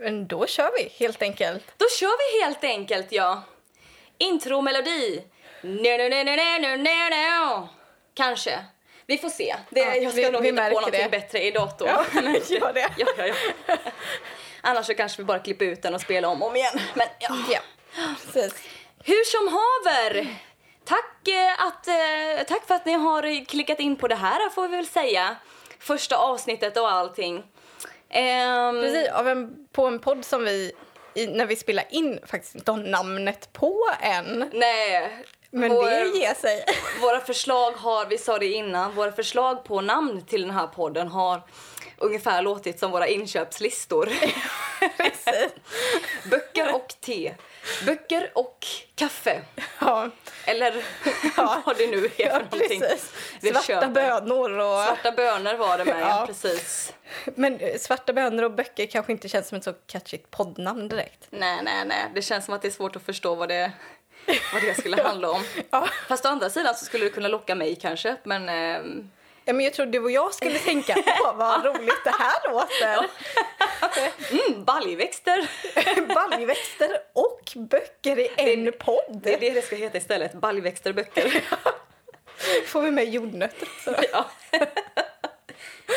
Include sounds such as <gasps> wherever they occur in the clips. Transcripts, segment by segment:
Men då kör vi helt enkelt. Då kör vi helt enkelt, ja. Intromelodi. No, no, no, no, no, no, no. Kanske. Vi får se. Det, Ja, jag ska vi- nog vi hitta på det. bättre i datorn. Ja, <laughs> gör det. Ja, ja, ja. Annars så kanske vi bara klipper ut den och spelar om och om igen. Men ja. Ja, precis. Hur som haver. Tack, eh, att, eh, tack för att ni har klickat in på det här får vi väl säga. Första avsnittet och allting. Ehm, Precis, en, på en podd som vi, i, när vi spelar in, faktiskt inte har namnet på än. Nej. Men vår- det ger sig. <laughs> Våra förslag har, vi sa det innan, våra förslag på namn till den här podden har ungefär låtit som våra inköpslistor. <laughs> <laughs> Böcker och te. Böcker och kaffe. Ja, Eller Ja. <laughs> vad det nu är för ja någonting. precis. vi Svarta köper. bönor och... Svarta bönor var det med, ja. Ja. precis. Men eh, svarta bönor och böcker kanske inte känns som ett så catchigt poddnamn direkt. Nej, nej, nej. Det känns som att det är svårt att förstå vad det, vad det skulle <laughs> handla om. Ja. Fast å andra sidan så skulle det kunna locka mig kanske, men... ehm, Ja, men jag trodde du och jag skulle tänka, åh vad roligt det här låter. mm, baljväxter! <laughs> Baljväxter och böcker i en podd. Det är det det ska heta istället, baljväxterböcker. <laughs> Får vi med jordnötter också. <laughs> ja.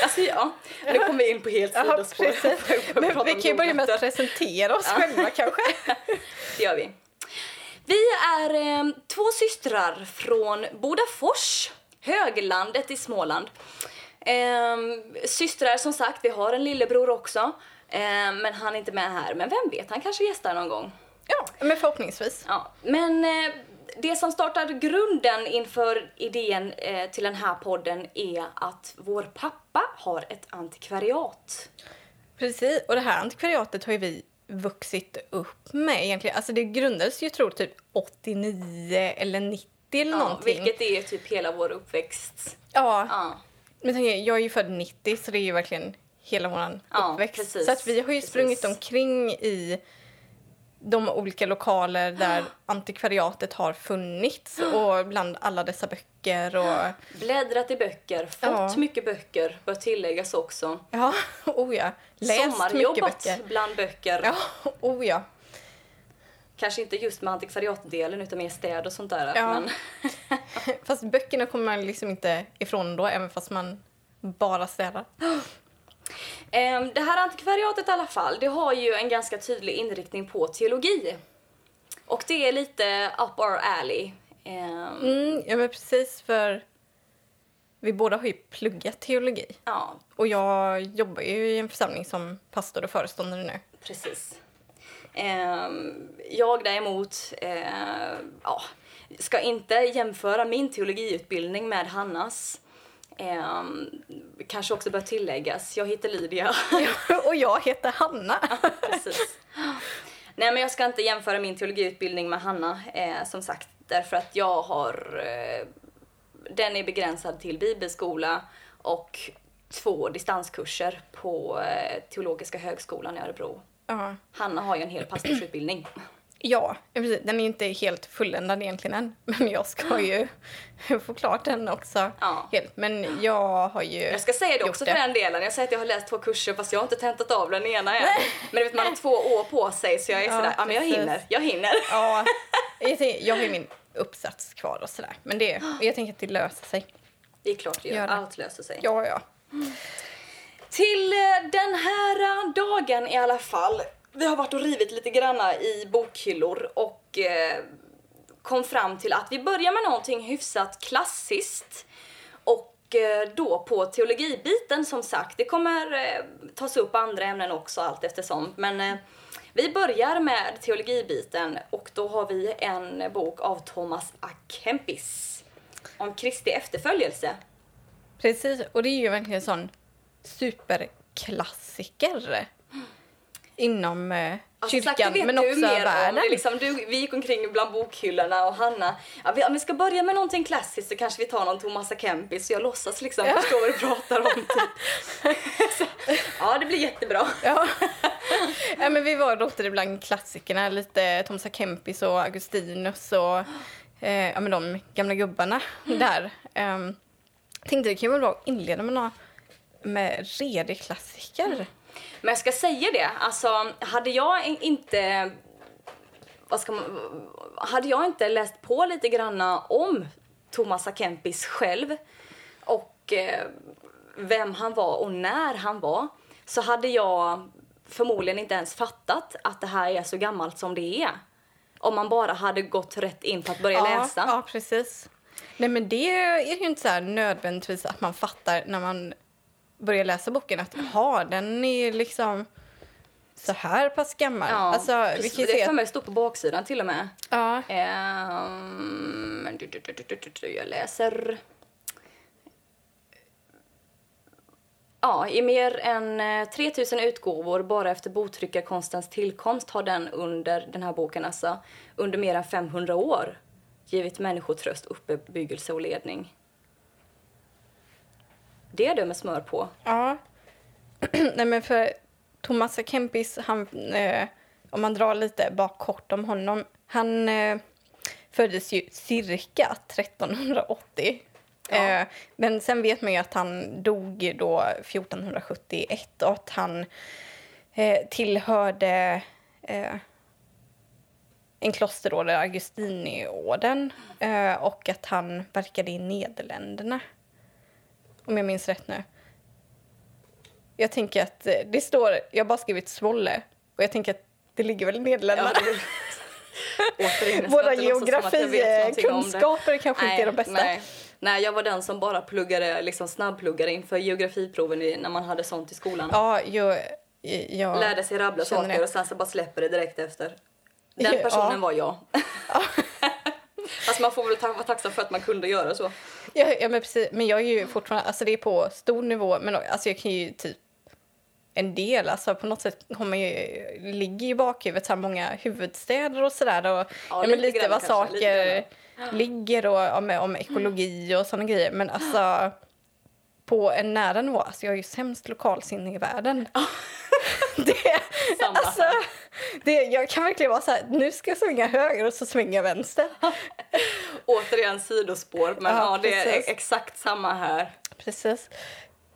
Alltså ja, nu kommer vi in på helt Ja, sidospår. Men vi kan ju börja med att presentera oss själva kanske. Det gör vi. Vi är eh, två systrar från Bodafors, höglandet i Småland. Eh, systrar som sagt, vi har en lillebror också. Eh, men han är inte med här. Men vem vet, han kanske gästar någon gång. Ja, men förhoppningsvis. Ja, men eh, det som startade grunden inför idén eh, till den här podden är att vår pappa har ett antikvariat. Precis, och det här antikvariatet har ju vi vuxit upp med egentligen. Alltså det grundades ju tror typ 89 eller 90 eller Ja, någonting. vilket är typ hela vår uppväxt. Ja, Ja. men tänk, jag är ju född 90 så det är ju verkligen hela våran Ja, uppväxt. precis, så att vi har ju precis. sprungit omkring i de olika lokaler där <gasps> antikvariatet har funnits <gasps> och bland alla dessa böcker och Bläddrat i böcker, fått Ja. mycket böcker, bör tilläggas också. ja, <laughs> oh ja, läst mycket Sommarjobbat böcker. bland böcker. Ja, <laughs> oh ja. Kanske inte just med antikvariatdelen utan mer städ och sånt där. Ja. Men, <laughs> Fast böckerna kommer man liksom inte ifrån då, även fast man bara städar. <gasps> Ehm, det här antikvariatet i alla fall, det har ju en ganska tydlig inriktning på teologi. Och det är lite up our alley. Ehm, Mm, ja, men precis för vi båda har ju pluggat teologi. Ja, Och jag jobbar ju i en församling som pastor och föreståndare nu. precis. Ehm, jag däremot, eh, ja, ska inte jämföra min teologiutbildning med Hannas. Ehm, kanske också bör tilläggas, jag heter Lydia. och jag heter Hanna. Precis. Nej, men jag ska inte jämföra min teologiutbildning med Hanna, eh, som sagt, därför att jag har... Eh, den är begränsad till bibelskola och två distanskurser på eh, Teologiska högskolan i Örebro. Ja, Hanna har ju en hel pastorsutbildning. <clears throat> ja precis. den är inte helt fulländad egentligen än. <laughs> Men jag ska ju <laughs> få klart den också. Ja. Helt. Men jag har ju Jag ska säga det också för den delen. Jag säger att jag har läst två kurser fast jag har inte tentat av den ena än. Men vet, man har två år på sig så jag är Ja, sådär, ja men jag hinner, jag hinner. Ja, <laughs> jag, tänker, jag har ju min uppsats kvar och sådär. Men det, jag tänker att det löser sig. Det är klart det gör, allt löser sig. Ja, ja. Till eh, den här eh, dagen i alla fall. Vi har varit och rivit lite granna i bokhyllor och eh, kom fram till att vi börjar med någonting hyfsat klassiskt. Och eh, då på teologibiten som sagt. Det kommer eh, tas upp andra ämnen också allt eftersom. Men eh, vi börjar med teologibiten och då har vi en bok av Thomas A. Kempis om Kristi efterföljelse. Precis, och det är ju verkligen en sån superklassiker inom eh, Alltså, kyrkan, vet men också mer Om. världen. Är liksom, du, vi gick omkring bland bokhyllorna och Hanna, ja, vi, om vi ska börja med någonting klassiskt så kanske vi tar någon Thomas A. Kempis så jag låtsas liksom Ja. förstå vad du pratar om. Typ. <laughs> så, ja, det blir jättebra. Ja. ja, men vi var rotade bland klassikerna, lite Thomas A. Kempis och Augustinus och eh, ja, men de gamla gubbarna där. Um, tänkte det kan ju vara att inleda med några med redig klassiker. Men jag ska säga det, alltså hade jag in- inte vad ska man, hade jag inte läst på lite granna om Thomas A. Kempis själv och eh, vem han var och när han var så hade jag förmodligen inte ens fattat att det här är så gammalt som det är. Om man bara hade gått rätt in på att börja ja, läsa. Ja, precis. Nej, men det är ju inte så nödvändigtvis att man fattar när man börjar läsa boken att jaha, den är liksom så här pass gammal. Ja, alltså, vi kan det är för mig på baksidan till och med. ja, du, jag läser... Ja, i mer än eh, 3000 utgåvor bara efter boktryckarkonstens tillkomst har den under den här boken alltså under mer än 500 år givit människor tröst, uppbyggelse och ledning. Det är det med smör på. ja. <clears throat> Nej, men för Thomas. Kempis, han, eh, om man drar lite bara kort om honom. Han eh, föddes ju cirka 1380. Ja. Eh, men sen vet man ju att han dog då 1471 och att han eh, tillhörde eh, en klosterorder, Augustiniorden, eh, och att han verkade i Nederländerna. Om jag minns rätt nu. Jag tänker att eh, det står, jag har bara skrivit Svolle, och jag tänker att det ligger väl i Nederländerna. Ja, <laughs> Återigen, Våra geografikunskaper kanske inte är de bästa. Nej. nej, jag var den som bara pluggade, liksom snabbpluggade inför geografiproven i, när man hade sånt i skolan. Ja, jag, jag Lärde sig rabbla saker det. och sen så bara släpper det direkt efter. Den Ja. personen var jag. <laughs> Fast man får väl ta- vara tacksam för att man kunde göra så. Ja, ja men precis. Men jag är ju fortfarande, alltså det är på stor nivå, men alltså jag kan ju typ en del, alltså på något sätt man ju, ligger ju i bakhuvudet så här många huvudstäder och sådär och ja, men lite lite vad kanske, lite saker ligger och ja, med, om ekologi och sådana grejer. Men alltså på en nära nivå, alltså jag är ju sämst lokalsinne i världen. <laughs> det, alltså, det, jag kan verkligen vara så här, nu ska jag svänga höger och så svänger jag vänster. <laughs> Återigen sidospår, men ja, Ja, det är exakt samma här. Precis.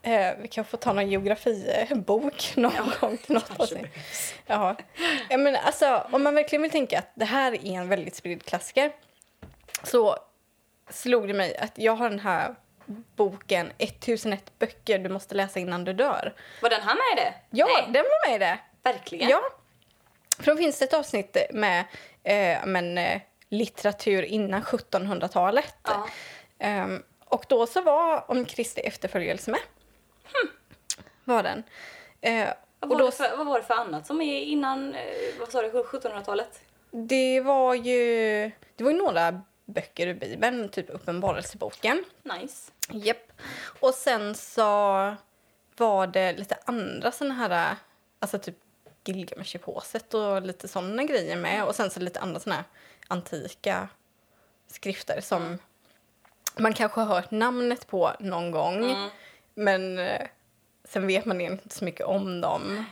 Eh, vi kan få ta någon geografibok <laughs> någon gång till något avsnitt. Ja. ja, men alltså, om man verkligen vill tänka att det här är en väldigt spridd klassiker så slog det mig att jag har den här boken 1001 böcker du måste läsa innan du dör. Var den här med i det? Ja, Nej, den var med i det. verkligen. Ja. För då finns det ett avsnitt med eh, men, eh, litteratur innan 1700-talet. Ja. Ehm, och då så var Om Kristi efterföljelse med. Var den. Eh, Vad, och var då, för, vad var det för annat som är innan, eh, vad sa du, 1700-talet? det var ju det var ju några böcker ur Bibeln, typ Uppenbarelseboken. Nice. Japp. Och sen så var det lite andra såna här, alltså typ Gilgamesh-påset och lite såna grejer med. Och sen så lite andra såna här antika skrifter som man kanske har hört namnet på någon gång. Mm. Men eh, sen vet man egentligen inte så mycket om dem.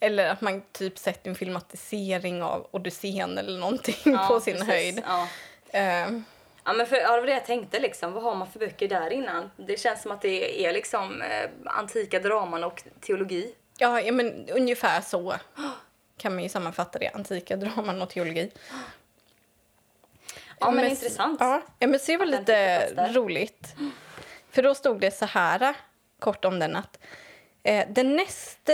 Eller att man typ sett en filmatisering av Odysseen eller någonting Ja, på sin precis. höjd. Ja. Ehm, Ja men för, ja, det var det jag tänkte liksom, vad har man för böcker där innan? Det känns som att det är liksom eh, antika draman och teologi. Ja, ja, men ungefär så kan man ju sammanfatta det. Antika draman och teologi. Ja men, intressant. Ja, men det var lite roligt. För då stod det så här, kort om den, att eh, den näst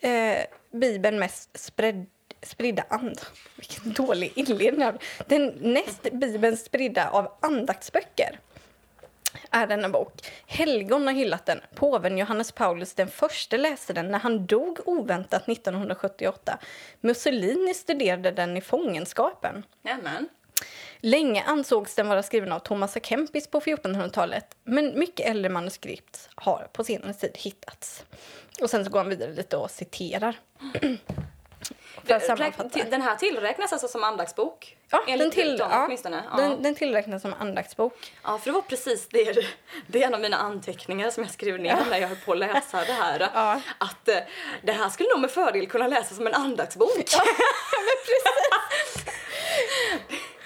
eh, Bibeln mest spred, spridda and... Vilken dålig inledning. Den näst Bibeln spridda av andaktsböcker är denna bok. Helgon har hyllat den. Påven Johannes Paulus den förste läste den när han dog oväntat 1978. Mussolini studerade den i fångenskapen. Nämen. Länge ansågs den vara skriven av Thomas A. Kempis på 1400-talet men mycket äldre manuskript har på senare tid hittats. Och sen så går han vidare lite och citerar. För att sammanfatta. Den här tillräknas alltså som andaktsbok? Ja, Enligt den, till, dem ja, åtminstone? Ja. den, den tillräknas som andaktsbok. ja, för det var precis det. Det är en av mina anteckningar som jag skrev ner när jag höll på att läsa det här. <laughs> Ja. Att eh, det här skulle nog med fördel kunna läsas som en andaktsbok. <laughs>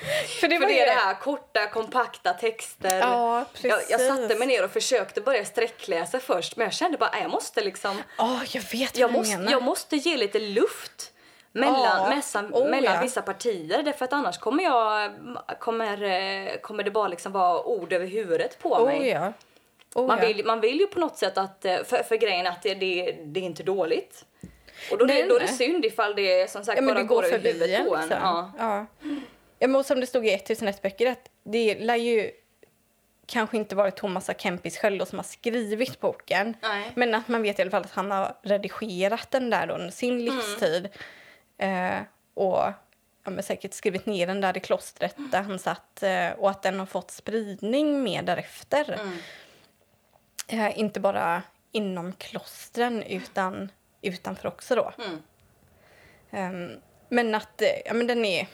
<laughs> För det För var det ju är det här korta, kompakta texter. Ja, jag, jag satte precis. mig ner och försökte börja sträckläsa först men jag kände bara, "Nej, jag måste liksom Ja, jag vet jag måste, jag måste ge lite luft mellan, Ja. mässa, Oh, mellan ja. vissa partier därför att annars kommer jag kommer, eh, kommer det bara liksom vara ord över huvudet på mig. Oh ja. Oh, Man vill, man vill ju på något sätt att, eh, för, för grejen att det, det, det är inte dåligt. Och då, Nej, det, då är det synd ifall det som sagt Ja, bara det går över huvudet på en. Liksom. Ja. Ja. Ja, men som det stod i 1001 böcker att det lär ju kanske inte varit Thomas A. Kempis själv då som har skrivit boken. Nej. Men att man vet i alla fall att han har redigerat den där under sin livstid. Eh, och ja, men säkert skrivit ner den där i klostret där han satt. Eh, och att den har fått spridning mer därefter. Eh, inte bara inom klostren utan utanför också då. Mm. Ehm, men att eh, ja, men den är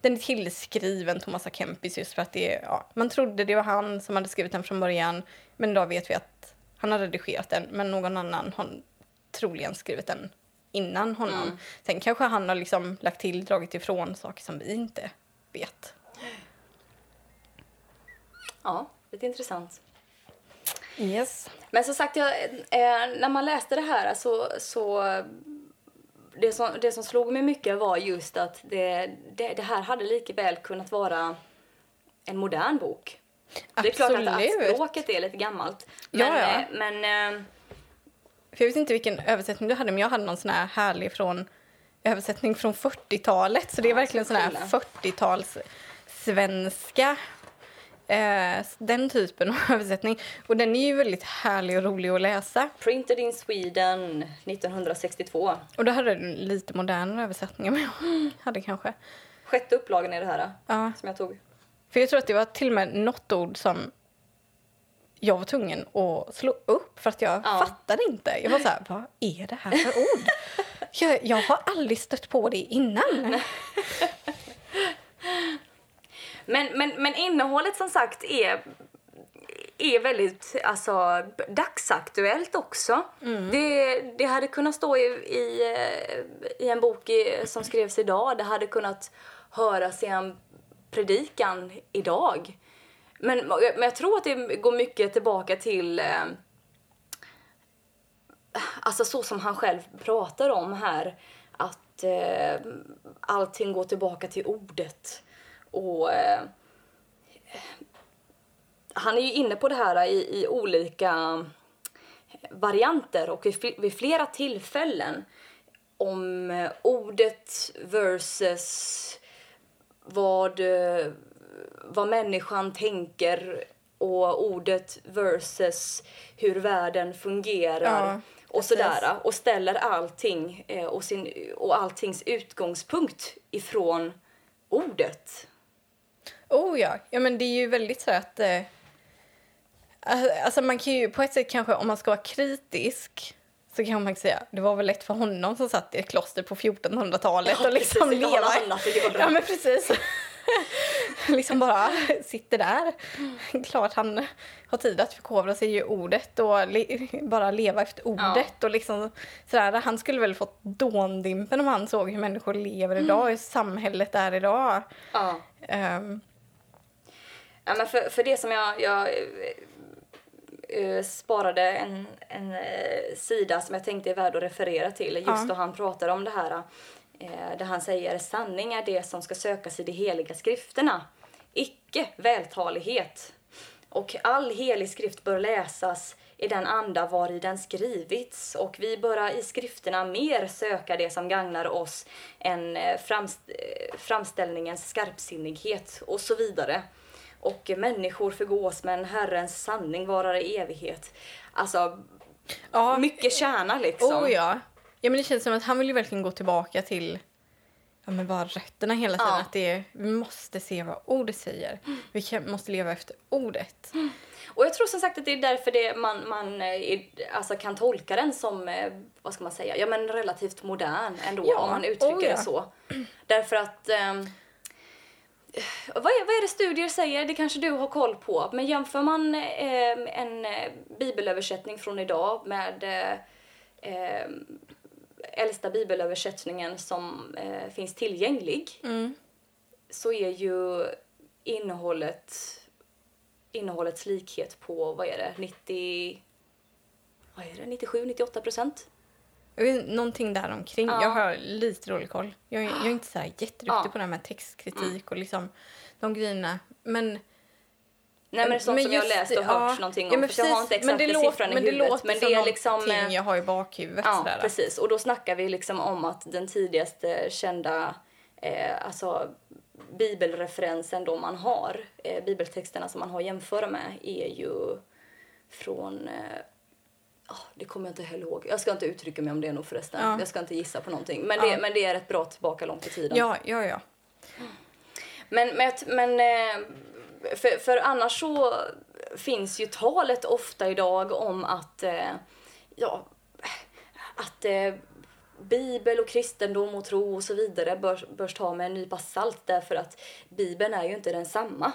den är tillskriven Thomas A. Kempis just för att det ja, man trodde det var han som hade skrivit den från början men idag vet vi att han har redigerat den men någon annan har troligen skrivit den innan honom. Mm. Sen kanske han har liksom lagt till, dragit ifrån saker som vi inte vet. ja, lite intressant. Yes. Men som sagt, jag, eh, när man läste det här så, så det, som, det som slog mig mycket var just att det, det, det här hade lika väl kunnat vara en modern bok. Det är klart att, att Absolut. språket är lite gammalt. Men, Ja, ja. eh, men eh, För jag vet inte vilken översättning du hade men jag hade någon sån här härlig från översättning från 40-talet så det är Ja, verkligen så sån här coola. 40-tals svenska eh, den typen av <laughs> översättning och den är ju väldigt härlig och rolig att läsa Printed in Sweden 1962. och då hade du lite modernare översättningar men jag <gasps> hade kanske Sjätte upplagan är det här ja som jag tog. för jag tror att det var till och med något ord som jag var tvungen att slå upp för att jag Ja. fattade inte. Jag var så här, vad är det här för ord? <laughs> Jag, jag har aldrig stött på det innan. <laughs> Men, men, men innehållet som sagt är, är väldigt alltså, dagsaktuellt också. Det, det hade kunnat stå i, i, i en bok i, som skrevs idag. Det hade kunnat höras i en predikan idag. Men, men jag tror att det går mycket tillbaka till eh, alltså så som han själv pratar om här, att eh, allting går tillbaka till ordet. Och eh, han är ju inne på det här i, i olika varianter och vid, vid flera tillfällen om eh, ordet versus vad, eh, vad människan tänker och ordet versus hur världen fungerar Ja, och sådär och ställer allting eh, och, sin, och alltings utgångspunkt ifrån ordet. Oh ja, ja men det är ju väldigt så att... Eh, alltså man kan ju på ett sätt kanske, om man ska vara kritisk så kan man säga det var väl lätt för honom som satt i ett kloster på 1400-talet Ja, och liksom precis, leva... Ja men precis. <laughs> liksom bara sitter där. Klart han har tid att förkovra sig i ordet och le- bara leva efter ordet och liksom sådär. Han skulle väl fått dåndimpen om han såg hur människor lever idag, hur samhället är idag. Ja. Ehm, Ja, men för, för det som jag, jag eh, sparade en, en eh, sida som jag tänkte är värd att referera till just Ja. då han pratar om det här. Eh, där han säger sanning är det som ska sökas i de heliga skrifterna, icke vältalighet. Och all helig skrift bör läsas i den anda var i den skrivits och vi böra i skrifterna mer söka det som gagnar oss än eh, framst eh, framställningens skarpsinnighet och så vidare. Och människor förgås men Herrens sanning varar i evighet. Alltså, ja, mycket kärna liksom. Oh ja. Ja men det känns som att han vill ju verkligen gå tillbaka till ja, men bara rötterna hela tiden. Ja. Att det är, vi måste se vad ordet säger. Vi kan, måste leva efter ordet. Och jag tror som sagt att det är därför det man, man eh, är- alltså kan tolka den som, eh, vad ska man säga, ja men relativt modern ändå Ja, om man uttrycker oh ja. det så. Därför att ehm, vad, är, vad är det studier säger? Det kanske du har koll på. Men jämför man eh, en bibelöversättning från idag med eh, eh, äldsta bibelöversättningen som eh, finns tillgänglig Mm. så är ju innehållet innehållets likhet på, vad är det, 90... Vad är det, 97, 98 procent? Någonting där omkring. Ja. Jag har lite dålig koll. Jag, är- jag är inte så jätteduktig Ja. på det här med textkritik och liksom de grejerna. Men, Nej men det är sånt men som jag har läst och hört ja. någonting Ja, om. men för jag har inte precis. Låter- siffran i men det huvudet. låter men det är liksom... någonting eh, jag har i bakhuvudet. Ja, sådär. precis. Och då snackar vi liksom om att den tidigaste kända eh, alltså, bibelreferensen då man har, eh, bibeltexterna som man har att jämföra med är ju från eh, ah, det kommer jag inte heller ihåg. Jag ska inte uttrycka mig om det nog förresten. Ja. Jag ska inte gissa på någonting. Men, Ja. det, men det är rätt bra tillbaka långt i tiden. Ja, ja, ja. Men, men, men eh, för, för annars så finns ju talet ofta idag om att, eh, ja, att eh, Bibel och kristendom och tro och så vidare bör, bör ta med en nypa salt därför att Bibeln är ju inte densamma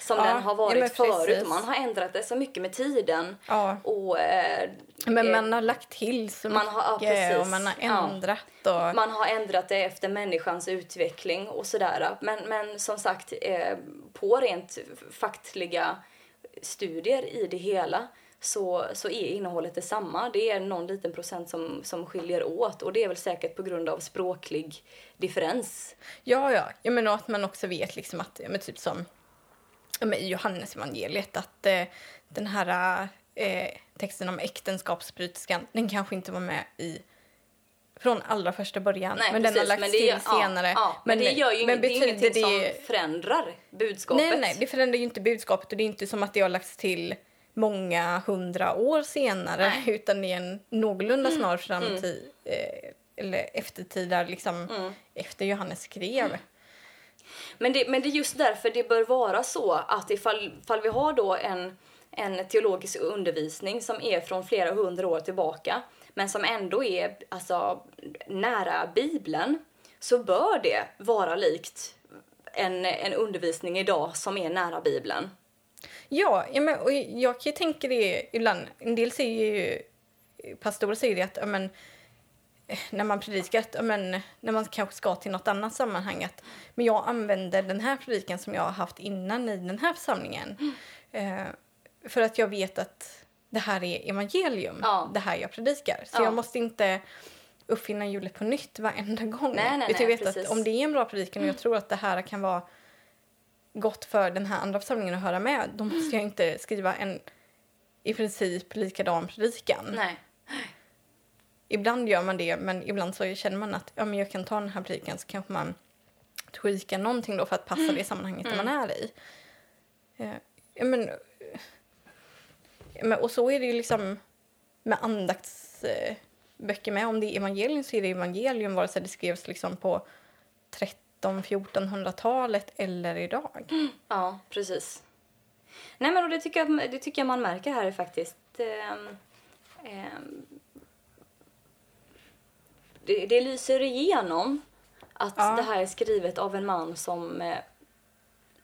som Ja, den har ja, varit men förut. Man har ändrat det så mycket med tiden. ja. Och, eh, Men eh, man har lagt till så man har- ja, mycket precis. och man har Ja. ändrat. Och, Man har ändrat det efter människans utveckling och sådär. Men, men som sagt, eh, på rent faktliga studier i det hela så, så är innehållet detsamma. Det är någon liten procent som, som skiljer åt och det är väl säkert på grund av språklig differens. Ja, ja. Jag menar att man också vet liksom att, ja, men typ som ja, men i Johannes evangeliet att eh, den här eh, texten om äktenskapsbryterskan, den kanske inte var med i från allra första början, Nej, men den har precis, lagts men till ja, senare. Ja, men, det gör ju inget, det är ingenting det- som förändrar budskapet. Nej, nej, det förändrar ju inte budskapet och det är inte som att det har lagts till många hundra år senare Nej. <laughs> utan är en någorlunda snar framtid eh, eller eftertid där liksom Mm. efter Johannes skrev. Men det, men det är just därför det bör vara så att ifall, ifall vi har då en, en teologisk undervisning som är från flera hundra år tillbaka men som ändå är alltså, nära Bibeln så bör det vara likt en, en undervisning idag som är nära Bibeln. Ja, ja men, och jag kan ju tänka det ibland. En del säger ju, pastorer säger det att ja, men, när man predikar, att, men, när man kanske ska till något annat sammanhang, att men jag använder den här predikan som jag har haft innan i den här församlingen. Eh, för att jag vet att det här är evangelium, Ja. det här jag predikar. Så Ja. jag måste inte uppfinna hjulet på nytt varenda gång. Nej, nej, jag nej, vet att om det är en bra predikan och jag tror att det här kan vara gott för den här andra församlingen att höra med, då måste jag inte skriva en i princip likadan predikan. Nej. Ibland gör man det, men ibland så känner man att ja, men jag kan ta den här predikan så kanske man tweakar någonting då för att passa det sammanhanget där man är i. Eh, ja, men, eh, och så är det ju liksom med andaktsböcker eh, böcker med. Om det är evangelium så är det evangelium vare sig det skrevs liksom på 13-1400-talet eller idag. Ja, precis. Nej men och det tycker jag, det tycker jag man märker här faktiskt. Ehm, ehm, det, det lyser igenom att Ja. det här är skrivet av en man som, eh,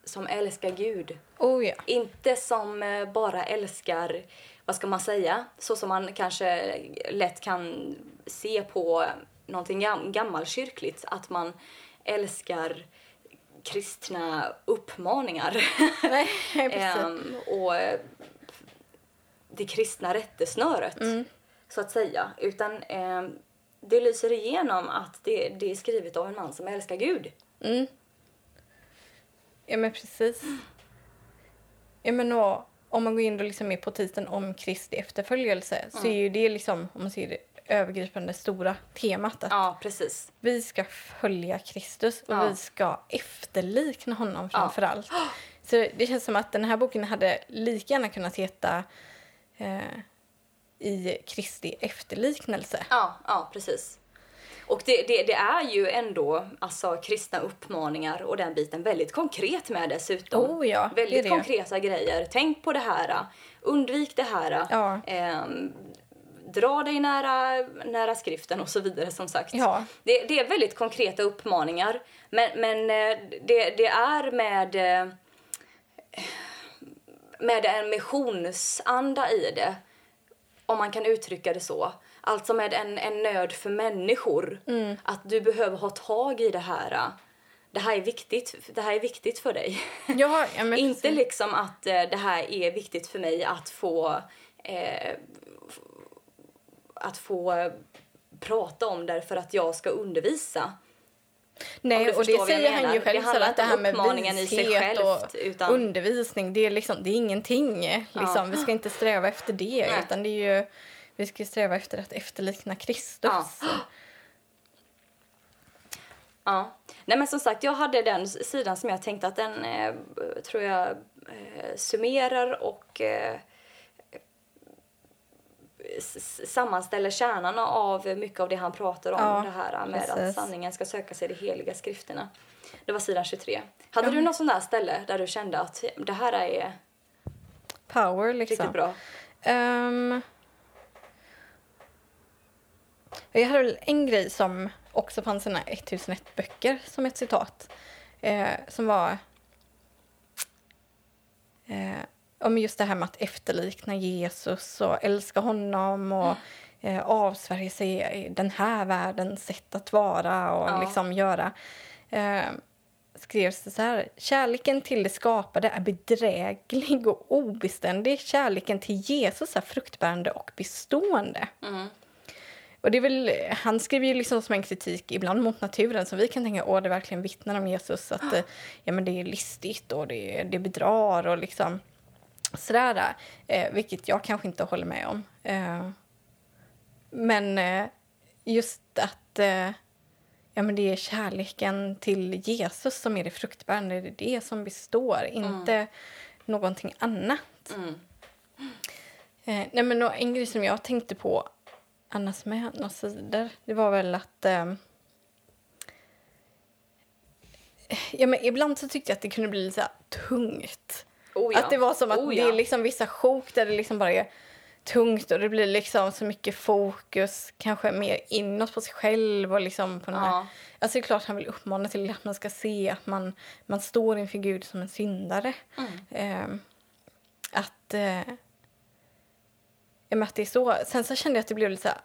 som älskar Gud. Oh ja. Inte som eh, bara älskar, vad ska man säga, så som man kanske lätt kan se på någonting gam- gammalkyrkligt, att man älskar kristna uppmaningar. <laughs> Nej. Ehm, och eh, det kristna rättesnöret, Mm. så att säga. Utan ehm, det lyser igenom att det, det är skrivet av en man som älskar Gud. Mm. Ja, men precis. Ja, men och, om man går in då liksom är på titeln om Kristi efterföljelse så är ju det liksom, om man ser det övergripande stora temat att Ja, precis. vi ska följa Kristus och Ja. vi ska efterlikna honom Ja. framför allt. Så det känns som att den här boken hade lika gärna kunnat heta eh, i Kristi efterliknelse. Ja, ja precis. Och det, det, det är ju ändå alltså, kristna uppmaningar och den biten väldigt konkret med dessutom. Oh ja, väldigt det. konkreta grejer. Tänk på det här. Undvik det här. Ja. ehm, dra dig nära, nära skriften och så vidare som sagt. Ja. Det, det är väldigt konkreta uppmaningar. Men, men eh, det, det är med, eh, med en missionsanda i det. Om man kan uttrycka det så. Alltså med en, en nöd för människor. Att du behöver ha tag i det här. det här är viktigt, det här är viktigt för dig. <laughs> Ja, ja, Inte liksom att eh, det här är viktigt för mig att få eh, att få prata om därför att jag ska undervisa. Nej, och det säger han ju själv, Det handlar att det inte här om med uppmaningen i sig självt, och utan- undervisning, det är, liksom, det är ingenting. Liksom. Vi ska inte sträva efter det, Nej. utan det är ju, vi ska sträva efter att efterlikna Kristus. Ja. <gasps> Ja. Nej men som sagt, jag hade den sidan som jag tänkte att den eh, tror jag eh, summerar och eh, sammanställer kärnan av mycket av det han pratar om. Ja, det här med att precis. sanningen ska sökas i de heliga skrifterna. Det var sidan 23. Hade du något sånt där ställe där du kände att det här är Power, liksom. riktigt bra? Ehm, jag hade väl en grej som också fanns i den här 1001 böcker som ett citat. Eh, som var eh, om just det här med att efterlikna Jesus och älska honom och eh, avsvärja sig i den här världens sätt att vara och Ja. liksom göra. Eh, skrevs det så här. Kärleken till det skapade är bedräglig och obeständig. Kärleken till Jesus är fruktbärande och bestående. Mm. Och det är väl, han skriver ju liksom som en kritik ibland mot naturen som vi kan tänka åh det verkligen vittnar om Jesus att eh, ja, men det är listigt och det, det bedrar och liksom sådär. Eh, vilket jag kanske inte håller med om. Eh, men eh, just att eh, ja, men det är kärleken till Jesus som är det fruktbärande, det är det som består, inte någonting annat. Mm. Eh, nej, men en grej som jag tänkte på annars med några sidor, det var väl att eh, ja, men ibland så tyckte jag att det kunde bli lite tungt. Oh ja. Att det var som att Oh det ja. är liksom vissa sjok där det liksom bara är tungt och det blir liksom så mycket fokus kanske mer inåt på sig själv och liksom på den här Ja. Alltså det är klart han vill uppmana till att man ska se att man, man står inför Gud som en syndare. Mm. Eh, att, eh, att det är så. Sen så kände jag att det blev lite så här,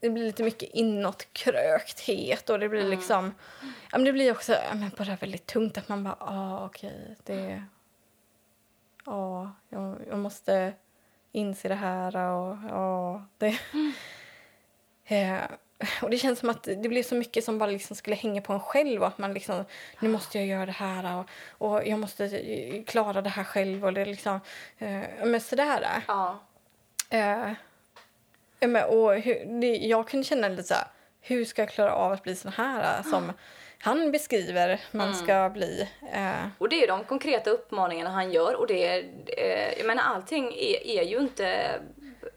det blir lite mycket inåtkrökthet och det blir liksom, ja men det blir också ja, men bara väldigt tungt att man bara, ah, okej, det, ja, jag, jag måste inse det här och ja, det. <laughs> Eh, och det känns som att det blev så mycket som bara liksom skulle hänga på en själv och att man liksom, nu måste jag göra det här och, och jag måste eh, klara det här själv och det liksom, eh, men sådär. Ja. Eh, ja, men, och hur, det, jag kunde känna lite så här, hur ska jag klara av att bli sån här eh, som han beskriver man ska bli. Eh, Och det är de konkreta uppmaningarna han gör och det är, eh, jag menar allting är, är ju inte,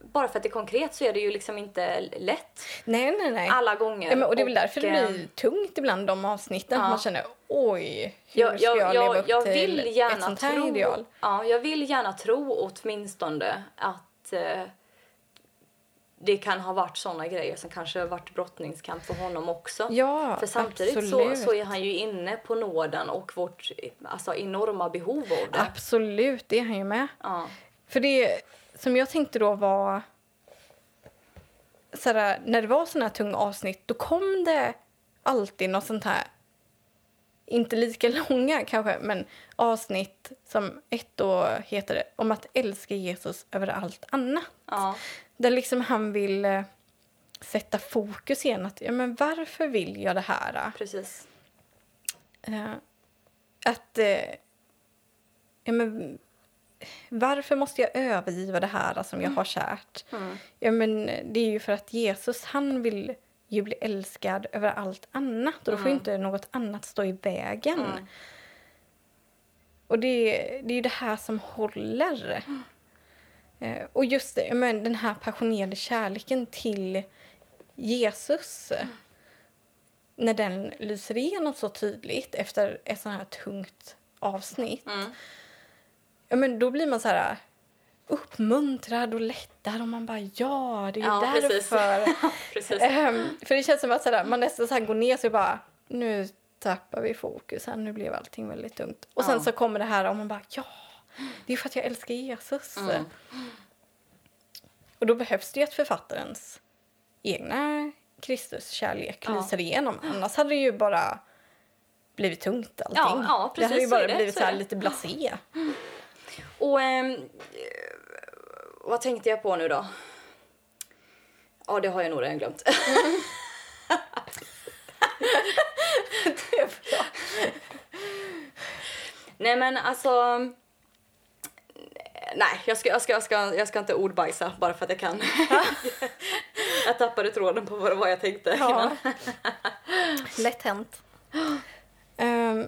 bara för att det är konkret så är det ju liksom inte lätt nej, nej, nej. alla gånger. Ja, men, och det är väl därför det eh, blir tungt ibland de avsnitten. ja. Man känner oj, hur jag, ska jag, jag, leva upp jag till vill ett gärna sånt här tro, ideal? Ja, jag vill gärna tro åtminstone att eh, det kan ha varit såna grejer som kanske har varit brottningskamp för honom också. Ja, För samtidigt så, absolut. så är han ju inne på nåden och vårt alltså, enorma behov av det. Absolut, det är han ju med. Ja. För det som jag tänkte då var... Såhär, när det var såna här tunga avsnitt, då kom det alltid något sånt här... Inte lika <laughs> långa kanske, men avsnitt som ett då heter det om att älska Jesus över allt annat. Ja. Där liksom han vill eh, sätta fokus igen. Att, ja, men varför vill jag det här? Precis. Eh, att... Eh, ja, men, varför måste jag övergiva det här som jag har kärt? Mm. Ja, men, det är ju för att Jesus han vill ju bli älskad över allt annat. Och då får ju inte något annat stå i vägen. Mm. Och det, det är ju det här som håller. Eh, och just det, men den här passionerade kärleken till Jesus. När den lyser igenom så tydligt efter ett sånt här tungt avsnitt. Mm. Ja, men då blir man så här uppmuntrad och lättad och man bara ja, det är Ja, därför. <laughs> Precis. Ehm, för det känns som att sådär, man nästan så går ner och bara nu tappar vi fokus här, nu blev allting väldigt tungt. Och sen Ja. så kommer det här och man bara ja, det är för att jag älskar Jesus. Mm. Och då behövs det ju att författarens egna Kristuskärlek Ja. lyser igenom. Annars hade det ju bara blivit tungt allting. Ja, ja, det hade precis, ju är bara det, blivit så så är det. lite blasé. Och eh, vad tänkte jag på nu då? Ja, det har jag nog redan glömt. <laughs> Nej men alltså... Nej, jag ska, jag, ska, jag, ska, jag ska inte ordbajsa bara för att jag kan. <laughs> jag tappade tråden på vad jag tänkte Ja. innan. Lätt hänt. Um, <gasps>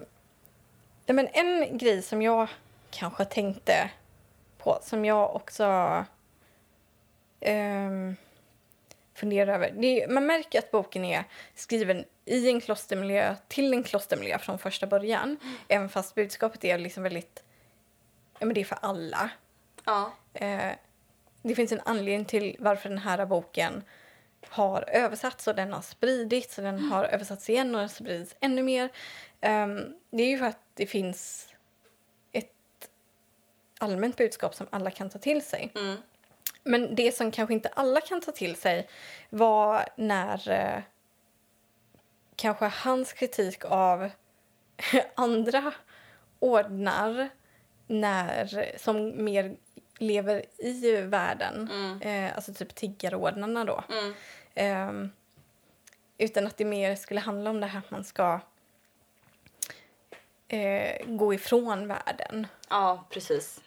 ja, men en grej som jag kanske tänkte på, som jag också um, funderar över. Det man märker att boken är skriven i en klostermiljö, till en klostermiljö från första början. Även fast budskapet är liksom väldigt, ja men det är för alla. Ja, Eh, det finns en anledning till varför den här boken har översatts och den har spridits och den har översatts igen och den sprids ännu mer. Ehm, det är ju för att det finns ett allmänt budskap som alla kan ta till sig. mm. Men det som kanske inte alla kan ta till sig var när eh, kanske hans kritik av <laughs> andra ordnar när, som mer lever i världen, eh, alltså typ tiggarordnarna då. Mm. Ehm, utan att det mer skulle handla om det här att man ska eh, gå ifrån världen. ja precis.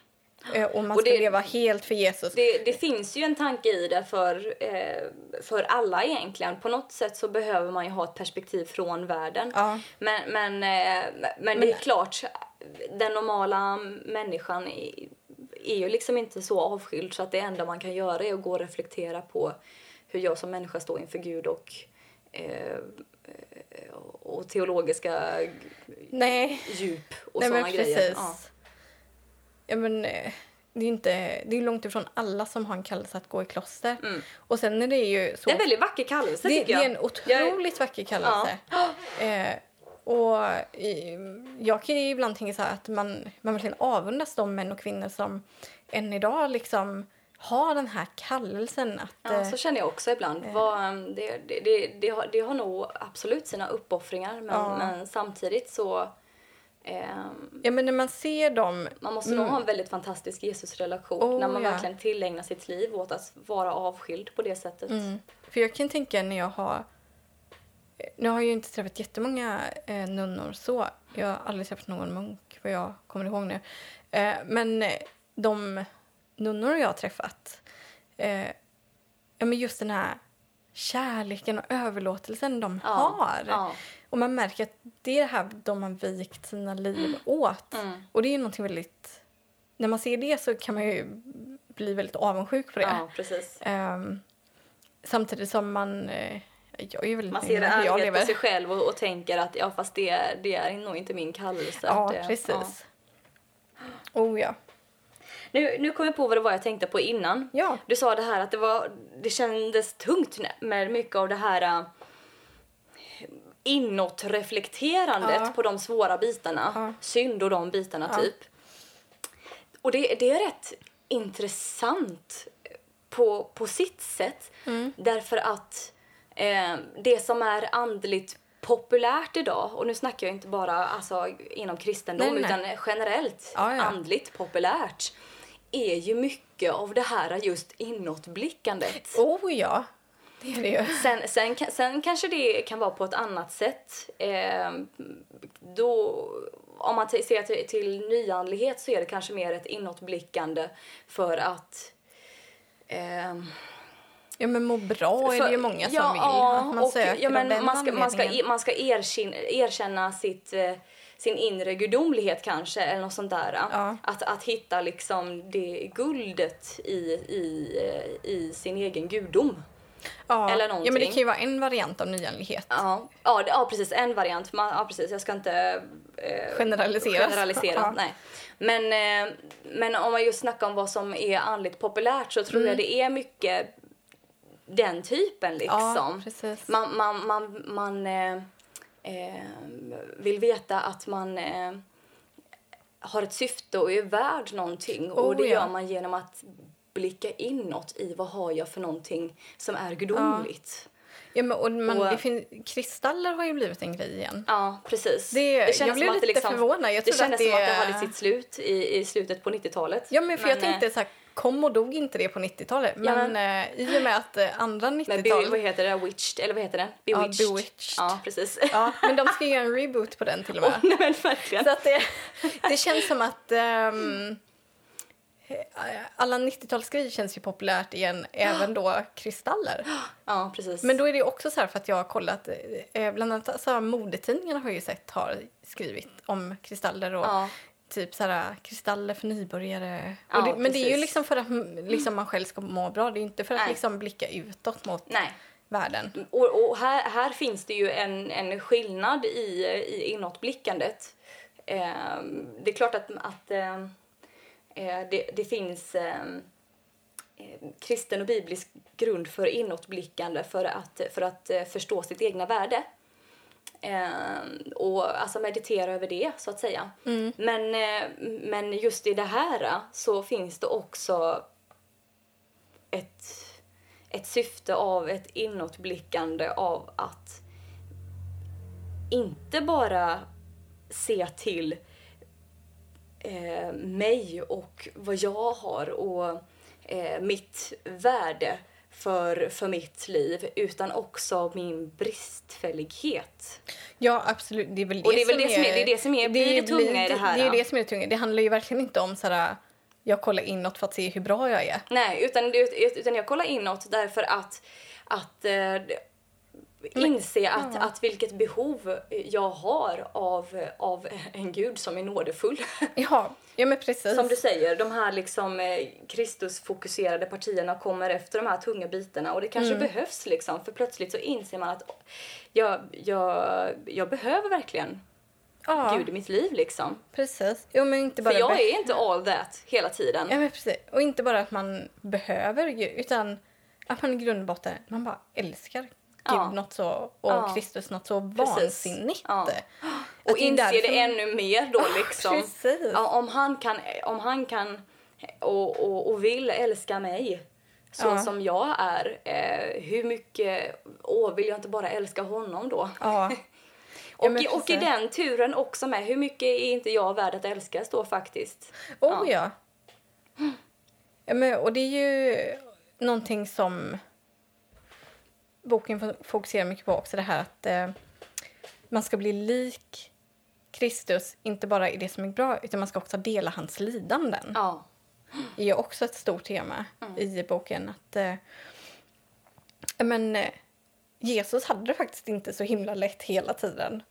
Eh, och man Och ska det- leva helt för Jesus. Det, det finns ju en tanke i det för, eh, för alla egentligen. På något sätt så behöver man ju ha ett perspektiv från världen. Ja. Men, men, eh, men det är klart, den normala människan är, ju liksom inte så avskild så att det enda man kan göra är att gå och reflektera på hur jag som människa står inför Gud och, eh, och teologiska Nej, djup och Nej men grejer. Ja. Ja, men, eh, det är inte, det är långt ifrån alla som har en kallelse att gå i kloster. Mm. Och sen är det ju så... Det är en väldigt vacker kallelse det, tycker det jag. är en otroligt vacker kallelse. Eh, och eh, jag kan ju ibland tänka så att man, man verkligen avundas de män och kvinnor som än idag liksom har den här kallelsen att... Ja, eh, så känner jag också ibland. Vad, um, det, det, det, det, har, det har nog absolut sina uppoffringar men, Ja. men samtidigt så ehm, ja, men när man ser dem... man måste nog ha en väldigt fantastisk Jesusrelation Mm. Oh, när man ja. verkligen tillägnar sitt liv åt att vara avskild på det sättet. Mm. För jag kan tänka när jag har... Nu har jag ju inte träffat jättemånga eh, nunnor så. Jag har aldrig träffat någon munk vad jag kommer ihåg nu. Eh, men eh, de nunnor jag har träffat, eh, ja men just den här kärleken och överlåtelsen de Ja, har. ja. Och man märker att det är det här de har vikt sina liv åt. Mm. Och det är ju någonting väldigt... När man ser det så kan man ju bli väldigt avundsjuk på det. Ja, precis. Ehm, samtidigt som man... jag är väldigt Man ser ärlighet på sig själv och, och tänker att ja, fast det, är- det är nog inte min kallelse. Ja, det, precis. ja. Oh ja. Nu, nu kom jag på vad det var jag tänkte på innan. Ja. Du sa det här att det, var, det kändes tungt med mycket av det här äh, inåtreflekterandet Ja. på de svåra bitarna. Ja. Synd och de bitarna Ja. typ. Och det, det är rätt intressant på, på sitt sätt. Mm. Därför att eh, det som är andligt populärt idag, och nu snackar jag inte bara alltså, inom kristendom Nej, nej. utan generellt Ja, ja. andligt populärt, är ju mycket av det här just inåtblickandet. Oh ja. Det är det ju. Sen, sen, sen kanske det kan vara på ett annat sätt. Eh, då, om man ser till, till nyandlighet så är det kanske mer ett inåtblickande för att ehm, Ja, men må bra är det ju många som ja, vill. Att man och, söker ja, men man ska, man ska, man ska erkänna, erkänna sitt, eh, sin inre gudomlighet kanske, eller något sånt där. Ja. Att, att hitta liksom det guldet i, i, eh, i sin egen gudom. ja. eller Ja, men det kan ju vara en variant av nyandlighet. Ja, ja, det- ja precis. En variant. Man, ja, precis. Jag ska inte eh, Generaliseras. generalisera. Ja. Nej. Men, eh, men om man just snackar om vad som är andligt populärt så tror Mm. jag det är mycket den typen Ja, liksom. precis. man man, man, man eh, eh, vill veta att man eh, har ett syfte och är värd någonting. och Oh, det ja. gör man genom att blicka inåt i vad har jag för någonting som är gudomligt. Ja, men, och, men Och- det fin- kristaller har ju blivit en grej igen. Ja, precis. Det- jag kändes blev det lite liksom, förvånad. Jag det kändes att som att det det- hade sitt slut i, i slutet på 90-talet. Ja, men för jag eh, tänkte så här, kom och dog inte det på 90-talet? Men men- eh, i och med att eh, andra Men be, 90-tal... vad heter det? Witched? Eller vad heter den? Bewitched. Bewitched. Ja, precis. Ja, men de ska <laughs> göra en reboot på den till och med. Nej, men. Så att det, det känns som att ehm, alla 90-talsgrejer känns ju populärt igen, även då kristaller. Ja, precis. Men då är det också så här för att jag har kollat, eh, bland annat så modetidningarna har ju sett har skrivit om kristaller och Ja. Typ så här kristaller för nybörjare. Ja, det, men det är ju liksom för att mm, liksom, man själv ska må bra, det är inte för att Nej. liksom blicka utåt mot Nej. världen. Och, och här, här finns det ju en, en skillnad i, i inåtblickandet. Eh, det är klart att, att eh, eh, det, det finns eh, eh, kristen och biblisk grund för inåtblickande för att, för att eh, förstå sitt egna värde. Eh, och alltså meditera över det, så att säga. Men, eh, men just i det här så finns det också ett, ett syfte av ett inåtblickande av att inte bara se till eh, mig och vad jag har och eh, mitt värde för, för mitt liv utan också min bristfällighet. Ja, absolut. Det är väl det, Och det är väl som det som är- det är det som är- blir det tunga i det här, Det är det som är det tunga. Det handlar ju verkligen inte om så här, jag kollar inåt för att se hur bra jag är. Nej, utan, det- utan jag kollar inåt därför att, att eh, inse att, att vilket behov jag har av, av en gud som är nådefull. Ja, ja men precis. Som du säger, de här liksom eh, Kristusfokuserade partierna kommer efter de här tunga bitarna och det kanske behövs liksom för plötsligt så inser man att jag, jag, jag behöver verkligen ja, Gud i mitt liv liksom. precis. Jo, men inte För bara jag be- är inte all that hela tiden. Ja, men precis. Och inte bara att man behöver Gud, utan att man i grund och botten, man bara älskar Gud Ja. något så, och Ja. Kristus något så Precis. vansinnigt. Ja. Att Och det är inser därför- det ännu mer då <laughs> liksom. Ja, om han kan, om han kan och, och, och vill älska mig så Ja. som jag är, eh, hur mycket, åh, vill jag inte bara älska honom då? Ja. <laughs> Och, i, och i den turen också med, hur mycket är inte jag värd att älskas då faktiskt? Oh ja. ja men, och det är ju någonting som boken fo- fokuserar mycket på också. Det här att eh, man ska bli lik Kristus, inte bara i det som är bra, utan man ska också dela hans lidanden. Ja. Det är också ett stort tema i boken. Att, eh, men, eh, Jesus hade det faktiskt inte så himla lätt hela tiden.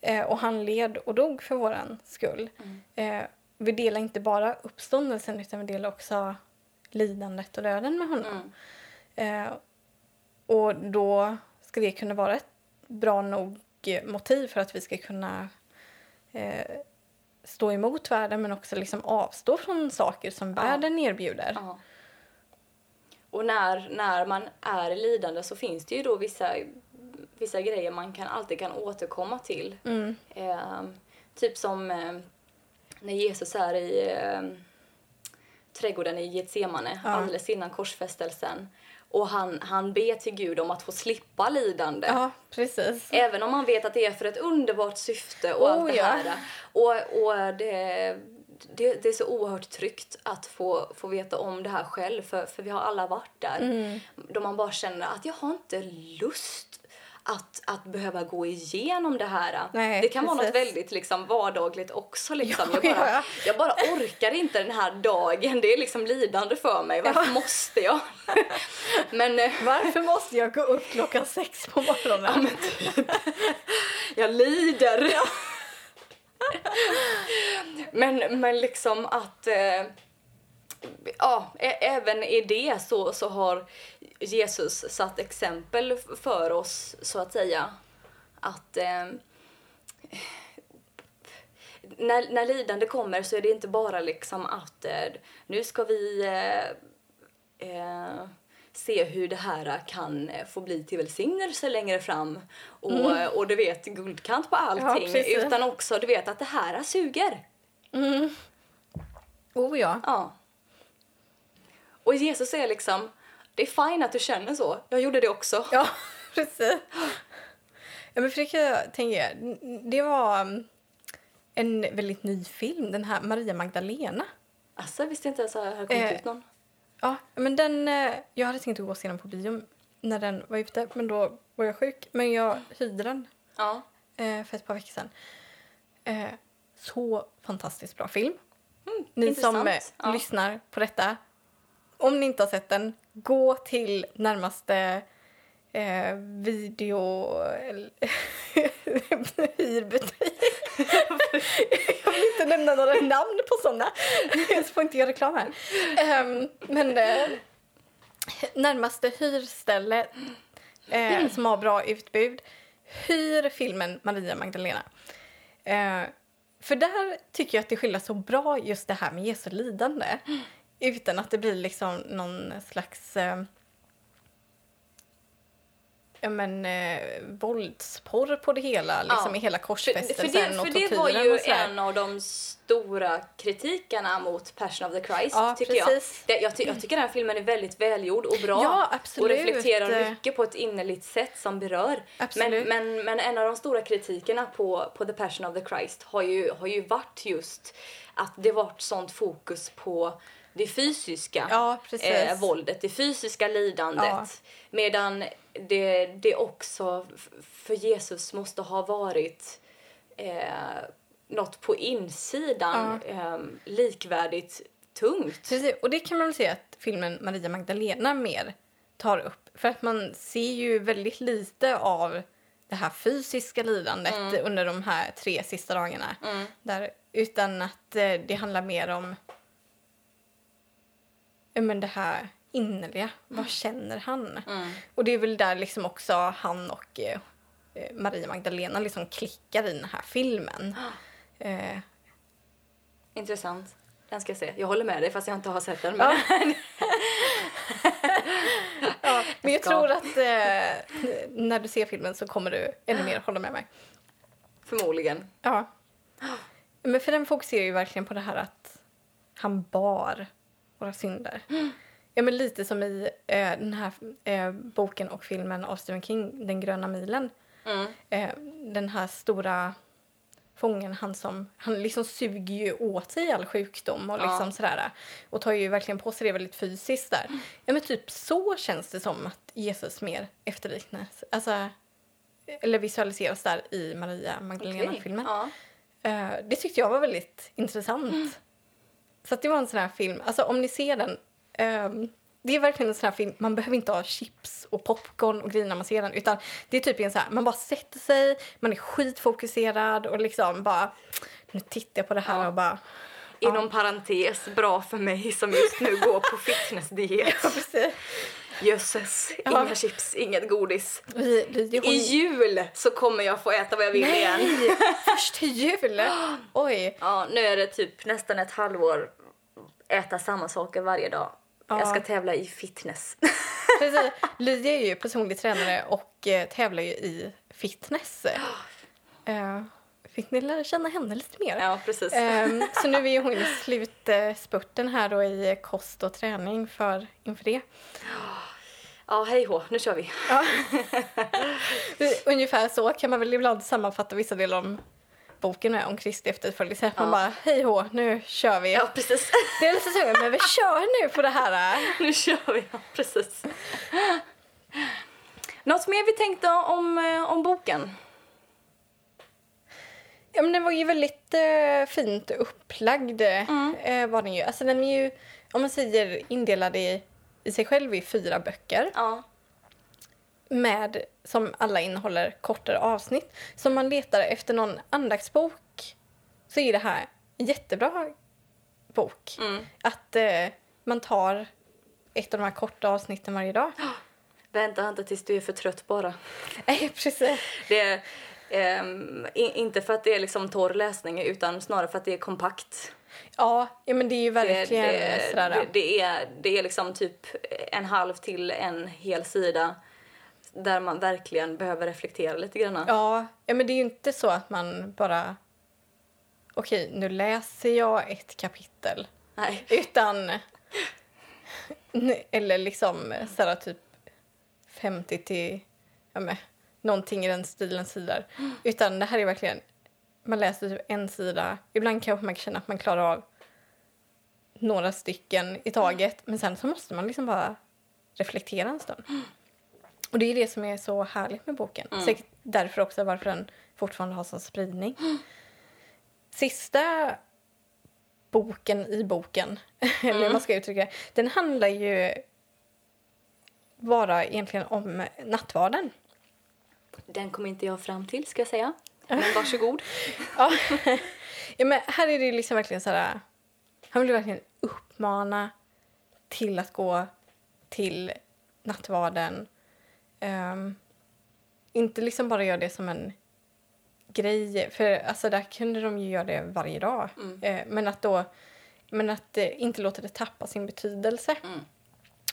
Eh, och han led och dog för våran skull. Eh, vi delar inte bara uppståndelsen utan vi delar också lidandet och döden med honom. Eh, och då ska det kunna vara ett bra nog eh, motiv för att vi ska kunna eh, stå emot världen men också liksom avstå från saker som världen erbjuder. Ja. Och när, när man är lidande så finns det ju då vissa, vissa grejer man kan, alltid kan återkomma till. Mm. Eh, typ som eh, när Jesus är i eh, trädgården i Getsemane Ja. alldeles innan korsfästelsen. Och han, han ber till Gud om att få slippa lidande. Ja, precis. Även om man vet att det är för ett underbart syfte och Oh, allt det ja. här. Och, och det, det, det är så oerhört tryggt att få, få veta om det här själv, för, för vi har alla varit där. Mm. Då man bara känner att jag har inte lust att, att behöva gå igenom det här. Nej, det kan vara något precis. väldigt liksom, vardagligt också. Liksom. Ja, jag, bara, ja. jag bara orkar inte den här dagen. Det är liksom lidande för mig. Varför Ja. måste jag? <laughs> Men... eh, Varför måste jag gå upp klockan sex på morgonen? Jag lider. men, men liksom att... Eh, ja, även i det så, så har Jesus satt exempel för oss, så att säga. Att... Eh, när, när lidande kommer så är det inte bara liksom att eh, nu ska vi eh, eh, se hur det här kan få bli till välsignelse längre fram och, och du vet guldkant på allting precis. utan också du vet att det här suger. Oh ja. Ja. Och Jesus är liksom, det är fine att du känner så. Jag gjorde det också. Ja, <laughs> precis. Ja, men för det kan jag tänka, det var um, en väldigt ny film, den här Maria Magdalena. Alltså, jag visste inte ens att det hade kommit Eh, ut någon. Ja, men den, eh, jag hade tänkt att gå och se den på bio när den var ute, men då var jag sjuk. Men jag hyrde den Ja. eh, för ett par veckor sedan. Eh, så fantastiskt bra film. Mm, Ni intressant. som ja. lyssnar på detta, om ni inte har sett den, gå till närmaste eh, video... <laughs> hyrbutik. jag vill inte nämna några namn på såna. Jag får inte göra reklam här. Ehm, men eh, närmaste hyrställe eh, som har bra utbud, hyr filmen Maria Magdalena. Eh, för där tycker jag att det skildras så bra just det här med Jesu lidande. Utan att det blir liksom någon slags eh, ja, men, eh, våldsporr på det hela, liksom Ja. i hela För, korsfästelsen för, det, och för det var ju en av de stora kritikerna mot Passion of the Christ, Ja, tycker precis. jag. Jag, ty, jag tycker den här filmen är väldigt välgjord och bra. Ja, absolut. Och reflekterar mycket på ett innerligt sätt som berör. Men, men, men en av de stora kritikerna på, på The Passion of the Christ har ju, har ju varit just att det varit sånt fokus på det fysiska Ja, eh, våldet, det fysiska lidandet. Ja. Medan det, det också för Jesus måste ha varit eh, något på insidan eh, likvärdigt tungt. Precis, och det kan man väl säga att filmen Maria Magdalena mer tar upp. För att man ser ju väldigt lite av det här fysiska lidandet Mm. under de här tre sista dagarna. Där, utan att eh, det handlar mer om ja, men det här innerliga. Vad känner han? Mm. Och det är väl där liksom också han och eh, eh, Maria Magdalena liksom klickar i den här filmen. <gasps> Eh, Intressant. Den ska jag se. Jag håller med dig fast jag inte har sett den. Ja. Men <laughs> Ja, men jag ska. tror att eh, när du ser filmen så kommer du ännu mer hålla med mig. förmodligen. Ja. <gasps> Men för den fokuserar ju verkligen på det här att han bar våra synder. Ja, men lite som i eh, den här eh, boken och filmen av Stephen King, Den gröna milen. Mm. Eh, den här stora fången, han som han liksom suger ju åt sig all sjukdom och Ja. liksom sådär. Och tar ju verkligen på sig det väldigt fysiskt där. Ja men typ så känns det som att Jesus mer efterliknas. Alltså, eller visualiseras där i Maria Magdalena-filmen. Ja. Eh, det tyckte jag var väldigt intressant. Så det var en sån här film, alltså om ni ser den, ehm, det är verkligen en sån här film, man behöver inte ha chips och popcorn och grejer när man ser den, utan det är typ en så här, man bara sätter sig, man är skitfokuserad och liksom bara, nu tittar jag på det här Ja. och bara, Inom parentes, bra för mig som just nu går på fitnessdiet. <laughs> ja. Jösses, Ja. inga chips, inget godis. Vi, vi, I jul så kommer jag få äta vad jag vill igen. Nej, först till jul! <gasps> Oj. Ja, nu är det typ nästan ett halvår äta samma saker varje dag. Ja. Jag ska tävla i fitness. <laughs> Precis. <laughs> Lydia är ju personlig tränare och eh, tävlar ju i fitness. <gasps> Eh, fick ni lära känna henne lite mer? ja, precis. Ehm, <laughs> så nu är hon i slutspurten här då i kost och träning för, inför det. Ja, hej hå, nu kör vi. Ja. Ungefär så kan man väl ibland sammanfatta vissa delar om boken med om Kristi efterföljelse. Man Ja. bara, hej hå, nu kör vi. Ja, precis. Det är lite så, men vi kör nu på det här. <laughs> nu kör vi, ja, precis. Något mer vi tänkte om, eh, om boken? Ja, men den var ju väldigt eh, fint upplagd. Eh, var den ju. Alltså den är ju, om man säger indelad i, i sig själv i fyra böcker. Ja. Med, som alla innehåller kortare avsnitt. Så om man letar efter någon andaktsbok så är det här en jättebra bok. Mm. Att eh, man tar ett av de här korta avsnitten varje dag. <gasps> Vänta inte tills du är för trött bara. Nej, <laughs> precis. Det är, i, inte för att det är liksom torr läsning utan snarare för att det är kompakt. Ja, ja men det är ju Det, verkligen det, sådär. det, det, är, det är liksom typ en halv till en hel sida där man verkligen behöver reflektera lite grann. Ja, ja, men det är ju inte så att man bara... Okej, nu läser jag ett kapitel. Nej. Utan... <laughs> Eller liksom sådär typ 50 till ja, men, någonting i den stilen sidor. <gasps> Utan det här är verkligen, man läser typ en sida, ibland kanske man kan känna att man klarar av några stycken i taget, men sen så måste man liksom bara reflektera en stund. <gasps> <gasps> Och det är det som är så härligt med boken. Säkert därför också varför den fortfarande har sån spridning. <gasps> Sista boken i boken, <laughs> eller hur man ska uttrycka det, den handlar ju bara egentligen om nattvarden. Den kom inte jag fram till ska jag säga. Men varsågod. <laughs> Ja. ja, men här är det liksom verkligen så här... Han vill verkligen uppmana till att gå till nattvarden. Ehm, inte liksom bara göra det som en grej, för alltså där kunde de ju göra det varje dag. Eh, men att då men att eh, inte låta det tappa sin betydelse. Mm.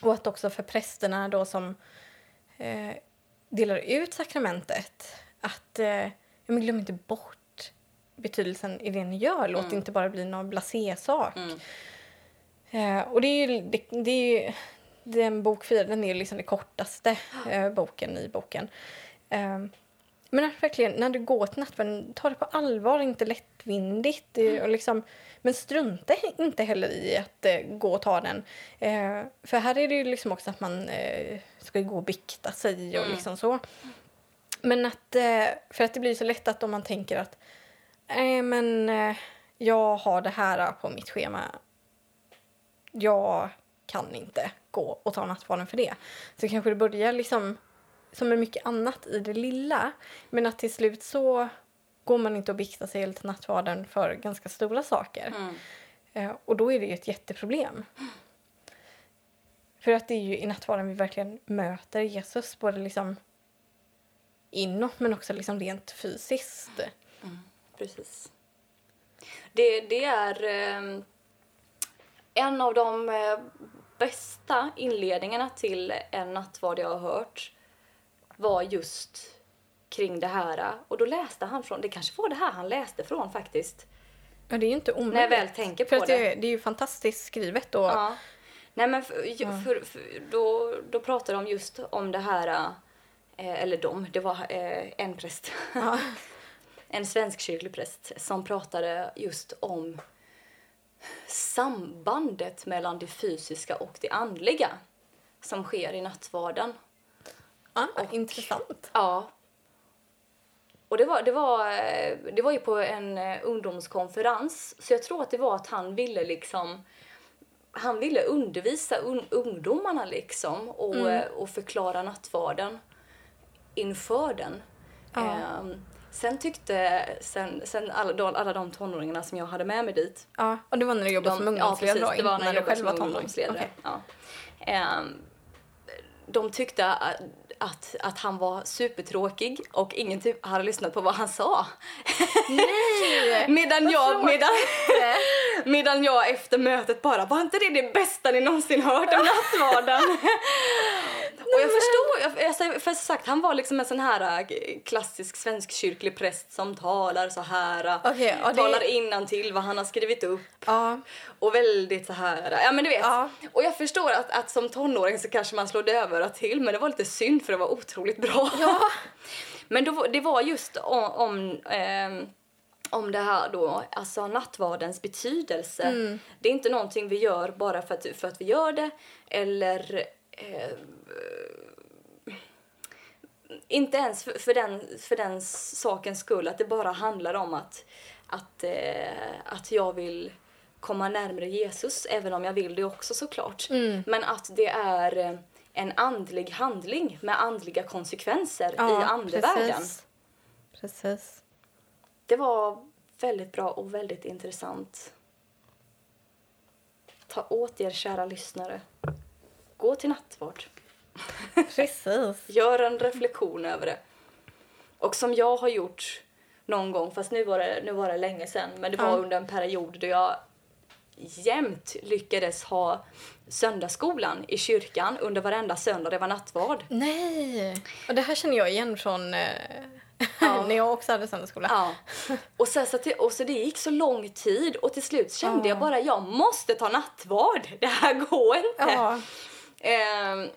Och att också för prästerna då som eh, delar ut sakramentet att men glöm inte bort betydelsen i det ni gör. Låt det inte bara bli någon blasé-sak. Mm. Och det är ju, det, det är ju den bok fyra, den är liksom den kortaste eh, boken i boken. Eh, men att verkligen, när du går till nattvarden, ta det på allvar, inte lättvindigt. Det, och liksom, men strunta inte heller i att eh, gå och ta den. Eh, för här är det ju liksom också att man eh, ska gå och bikta sig och liksom så. Men att, eh, för att det blir så lätt att om man tänker att nej men eh, jag har det här på mitt schema. Jag kan inte gå och ta nattvarden för det. Så kanske det börjar liksom som med mycket annat i det lilla. Men att till slut så går man inte och biktar sig eller till nattvarden för ganska stora saker. Mm. Eh, och då är det ju ett jätteproblem. För att det är ju i nattvarden vi verkligen möter Jesus, både liksom inåt men också liksom rent fysiskt. Precis. Det, det är eh, en av de eh, bästa inledningarna till en nattvard jag har hört var just kring det här. Och då läste han från, det kanske var det här han läste från faktiskt. Ja, det är ju inte omöjligt. När jag väl tänker på det. Det är ju fantastiskt skrivet och Ja. Nej men för, ju- för, för, då, då pratade de just om det här, eh, eller de, det var eh, en präst. Ja. <laughs> en svensk kyrklig präst som pratade just om sambandet mellan det fysiska och det andliga som sker i nattvarden. Ja, intressant. Ja. Och det var, det, var, det var ju på en eh, ungdomskonferens, så jag tror att det var att han ville liksom han ville undervisa un, ungdomarna liksom och, eh, och förklara nattvarden inför den. Ja. Ehm, sen tyckte, sen, sen alla, de, alla de tonåringarna som jag hade med mig dit Ja, och det var när du jobbade som ungdomsledare ja, precis, det var inte när jag själv var som tonåring? ungdomsledare. Okej. Ja. Ehm, de tyckte att, att, att han var supertråkig och ingen typ hade lyssnat på vad han sa. Nej! <laughs> medan, jag, medan, <laughs> medan jag efter mötet bara, var inte det det bästa ni någonsin hört om nattvarden? <laughs> och jag förstår, jag, för sagt, han var liksom en sån här äh, klassisk svenskkyrklig präst som talar så här, äh, ja, det- talar innantill vad han har skrivit upp. Ja, Och väldigt så här, ja men du vet. Ja. Och jag förstår att, att som tonåring så kanske man slår dövörat till men det var lite synd för det var otroligt bra. Ja. <laughs> men då, det var just om, om, ehm, om det här då, alltså nattvardens betydelse. Mm. Det är inte någonting vi gör bara för att, för att vi gör det eller eh, inte ens för, för, den, för den sakens skull att det bara handlar om att, att, eh, att jag vill komma närmare Jesus, även om jag vill det också såklart. Mm. Men att det är eh, en andlig handling med andliga konsekvenser i ja andevärlden. precis. Precis. Det var väldigt bra och väldigt intressant. Ta åt er kära lyssnare. Gå till nattvard. <laughs> Precis. Gör en reflektion över det. Och som jag har gjort någon gång, fast nu var det, nu var det länge sedan, men det var Ja. under en period då jag jämt lyckades ha söndagsskolan i kyrkan under varenda söndag det var nattvard. Nej! Och det här känner jag igen från eh, Ja. <laughs> när jag också hade söndagsskola. Ja. Och, sen, så och så det gick så lång tid och till slut kände Ja. jag bara jag måste ta nattvard. Det här går inte. Ja. Ehm,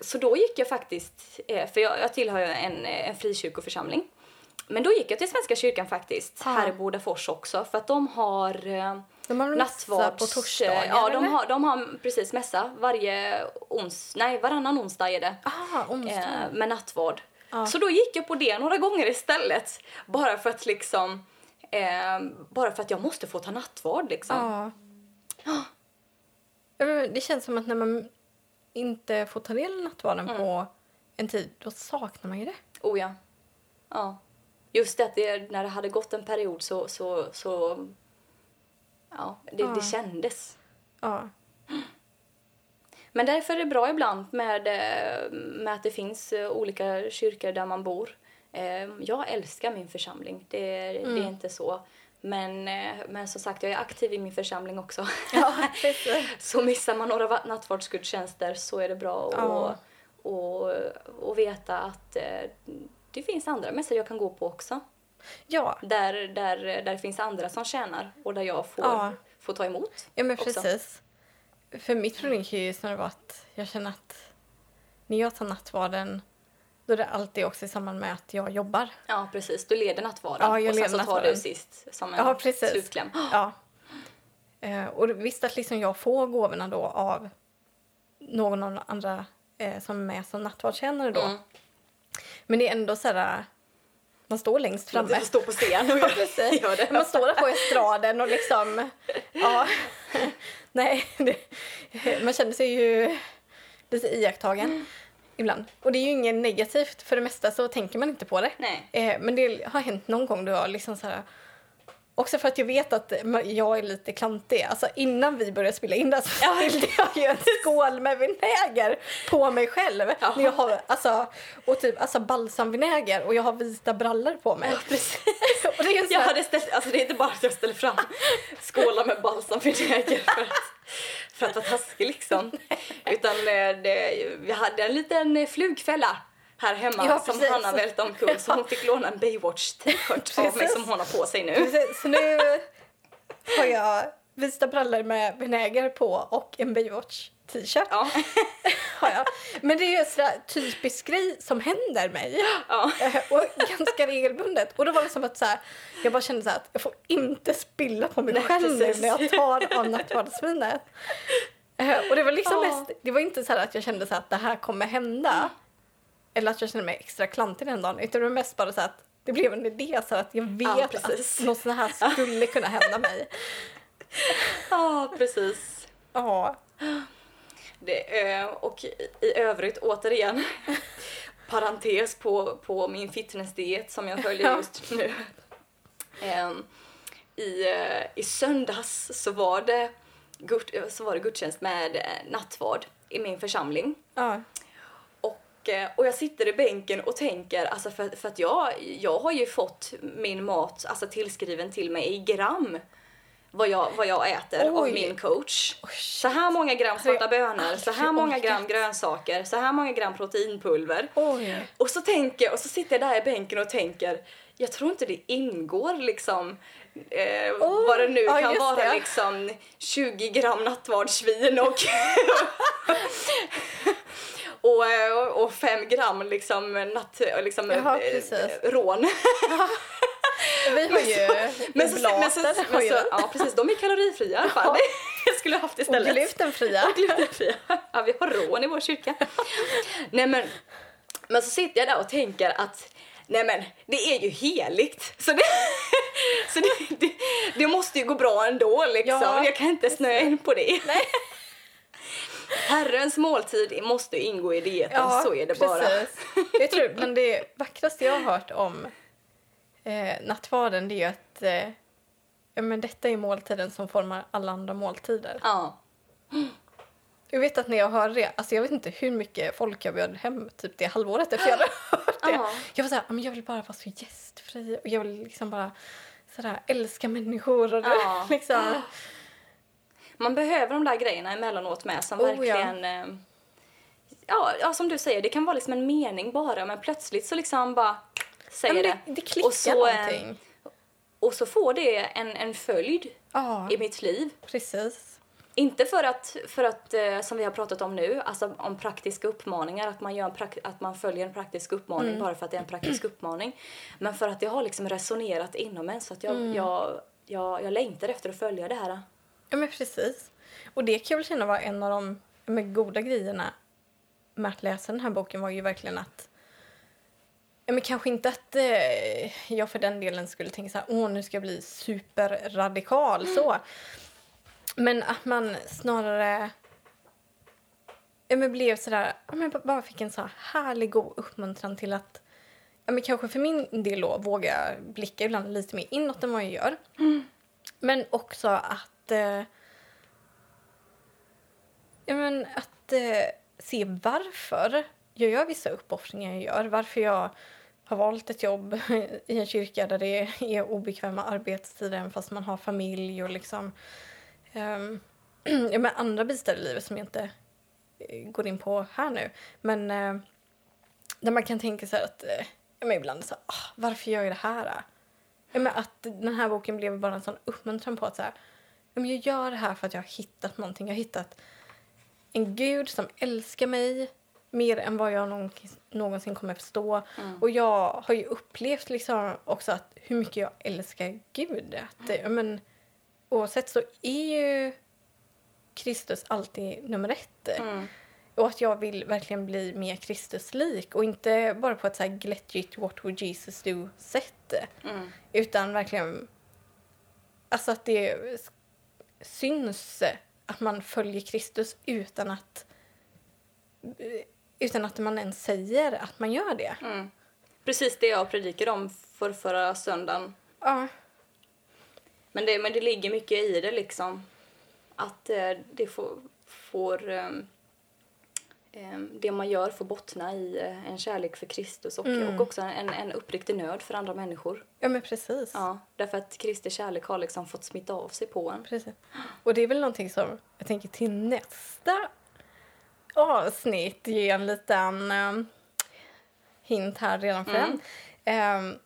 så då gick jag faktiskt, eh, för jag, jag tillhör en, en frikyrkoförsamling. Men då gick jag till Svenska kyrkan faktiskt, Ja. här i Bodafors också, för att de har eh, De har nattvards... på torsdagar, Ja, de har, de har precis mässa varje ons... Nej, varannan onsdag är det. Ah, onsdag. Eh, med nattvard. Ja. Så då gick jag på det några gånger istället. Bara för att liksom... Eh, bara för att jag måste få ta nattvard liksom. Ja. Men Det känns som att när man inte får ta del av nattvarden Mm. på en tid, då saknar man ju det. Oh ja. ja. Just det att det, när det hade gått en period så... så, så ja, det, Ja. det kändes. Ja. Men därför är det bra ibland med, eh, med att det finns eh, olika kyrkor där man bor. Eh, Jag älskar min församling, det, det är Mm. inte så. Men, eh, men som sagt, jag är aktiv i min församling också. <laughs> Ja. <laughs> Så missar man några va- nattvardsgudstjänster så är det bra att Ja. och, och veta att eh, det finns andra mässor jag kan gå på också. Ja, Där, där, där det finns andra som tjänar och där jag får, Ja. får ta emot. ja men också. precis. För mitt problem kan ju snarare vara att jag känner att när jag tar nattvarden då är det alltid också i samband med att jag jobbar. Ja, precis. Du leder nattvarden Ja, jag och sen så tar du sist som en Ja, precis. slutkläm. Ja. Eh, och visst att liksom jag får gåvorna då av någon av de andra eh, som är med som nattvardstjänare då. Mm. Men det är ändå så här, man står längst framme. Du står på scen och precis. gör det. Man står där på estraden och liksom... Ja. <laughs> Nej, det, man känner sig ju lite iakttagen ibland. Och det är ju inget negativt. För det mesta så tänker man inte på det. Nej. Eh, men det har hänt någon gång då jag liksom så här... Också för att jag vet att jag är lite klantig. Alltså innan vi började spela in det så fyllde jag ju en skål med vinäger på mig själv. Ja. När jag har, alltså, och typ alltså balsamvinäger och jag har vita brallor på mig. Ja, precis. <laughs> och det är Jag här, hade ställt, alltså det är inte bara att jag ställer fram skålar med balsamvinäger för att, <laughs> vara taskig liksom. <laughs> Utan eh, det, vi hade en liten eh, flugfälla här hemma Ja, som. Hanna välte omkull så hon fick låna en Baywatch-t-shirt av mig som hon har på sig nu. Precis, så nu <laughs> har jag vita brallor med vinäger på och en Baywatch t-shirt. Ja. <laughs> Har jag. Men det är ju en sån typisk grej som händer mig. Ja. Eh, Och ganska regelbundet. Och då var det som att så här, jag bara kände så att jag får inte spilla på mig Nej, själv nu när jag tar av nattvardsvinet. Eh, Och det var liksom Ja. mest, det var inte så att jag kände så att det här kommer hända. Eller att jag kände mig extra klantig den dagen. Utan det var mest bara så att det blev en idé så att jag Ja, vet precis. att något sånt här skulle kunna hända mig. <laughs> ja, precis. Ja. Det, eh, och i, övrigt, återigen, <laughs> parentes på, på min fitnessdiet som jag följer just nu. Ehm, i, eh, I söndags så var, det så var det gudstjänst med eh, nattvard i min församling. ja. Och, och jag sitter i bänken och tänker, alltså för, för att jag, jag har ju fått min mat alltså tillskriven till mig i gram. Vad jag, vad jag äter av Oj. min coach. Så här många gram svarta bönor, så här många gram grönsaker, så här många gram proteinpulver. Oj. Och så tänker och så sitter jag där i bänken och tänker, jag tror inte det ingår liksom eh, Oj, vad det nu ja, kan vara det. liksom 20 gram nattvardsvin och <laughs> och, eh, och fem gram liksom, natt, liksom Jaha, eh, rån. <laughs> Vi har ju Men så, men så, oblater. har men så, ja precis, de är kalorifria fall. Ja. <laughs> Jag skulle ha haft och istället. glutenfria. Och glutenfria. Ja, vi har rån i vår kyrka. Nej men, men så sitter jag där och tänker att nej men det är ju heligt. Så det, <laughs> så det, det, det måste ju gå bra ändå liksom. Ja, jag kan inte snöa in på det. Nej. Herrens måltid måste ingå i dieten, så är det bara. precis. Jag tror, men det vackraste jag har hört om eh, nattvarden det är ju att eh, ja, men detta är måltiden som formar alla andra måltider. Ja. Jag vet att när jag hörde det, alltså jag vet inte hur mycket folk jag bjöd hem typ det halvåret efter jag hade <laughs> hört det. Ja. Jag var såhär, "Ja, men jag vill bara vara så gästfri och jag vill liksom bara sådär, älska människor och Ja. <laughs> liksom. Man behöver de där grejerna emellanåt med som Oh, ja. verkligen... eh, Ja, ja, som du säger, det kan vara liksom en mening bara men plötsligt så liksom bara Ja, säger men det. det, klickar och, så, eh, någonting. och så får det en, en följd Ja, i mitt liv. precis. Inte för att, för att eh, som vi har pratat om nu, alltså om praktiska uppmaningar, att man, gör en prak- att man följer en praktisk uppmaning bara för att det är en praktisk uppmaning. Men för att det har liksom resonerat inom en så att jag, jag, jag, jag längtar efter att följa det här. Ja, men precis. Och det kan jag väl känna var en av de med goda grejerna med att läsa den här boken var ju verkligen att Ja, men kanske inte att eh, jag för den delen skulle tänka så här, åh nu ska jag bli superradikal så. Men att man snarare ja, men blev sådär, ja, men bara fick en så här härlig god uppmuntran till att ja, men kanske för min del då våga blicka ibland lite mer inåt än vad jag gör. Men också att eh, ja, men att eh, se varför jag gör vissa uppoffringar jag gör. Varför jag har valt ett jobb i en kyrka där det är obekväma arbetstider även fast man har familj och liksom um, <clears throat> ja, men andra bitar i livet som jag inte eh, går in på här nu. Men uh, där man kan tänka sig att uh, ja, men ibland så ah, varför gör jag det här? Ja, men att den här boken blev bara en sån uppmuntran på att så här, ja, men jag gör det här för att jag har hittat någonting. Jag har hittat en gud som älskar mig mer än vad jag någonsin, någonsin kommer förstå. Och jag har ju upplevt liksom också att hur mycket jag älskar Gud. Att, det- men, oavsett så är ju Kristus alltid nummer ett. Och att jag vill verkligen bli mer Kristuslik och inte bara på ett så här glättigt what would Jesus do sätt. Utan verkligen alltså att det syns att man följer Kristus utan att utan att man ens säger att man gör det. Precis det jag predikade om för förra söndagen. Ja, Men det, men det ligger mycket i det liksom. Att eh, det får, får ehm, det man gör får bottna i eh, en kärlek för Kristus och, och också en, en uppriktig nöd för andra människor. ja men precis. Ja, därför att Kristi kärlek har liksom fått smitta av sig på en. precis. Och det är väl någonting som jag tänker till nästa avsnitt ge en liten um, hint här redan för den. Ehm,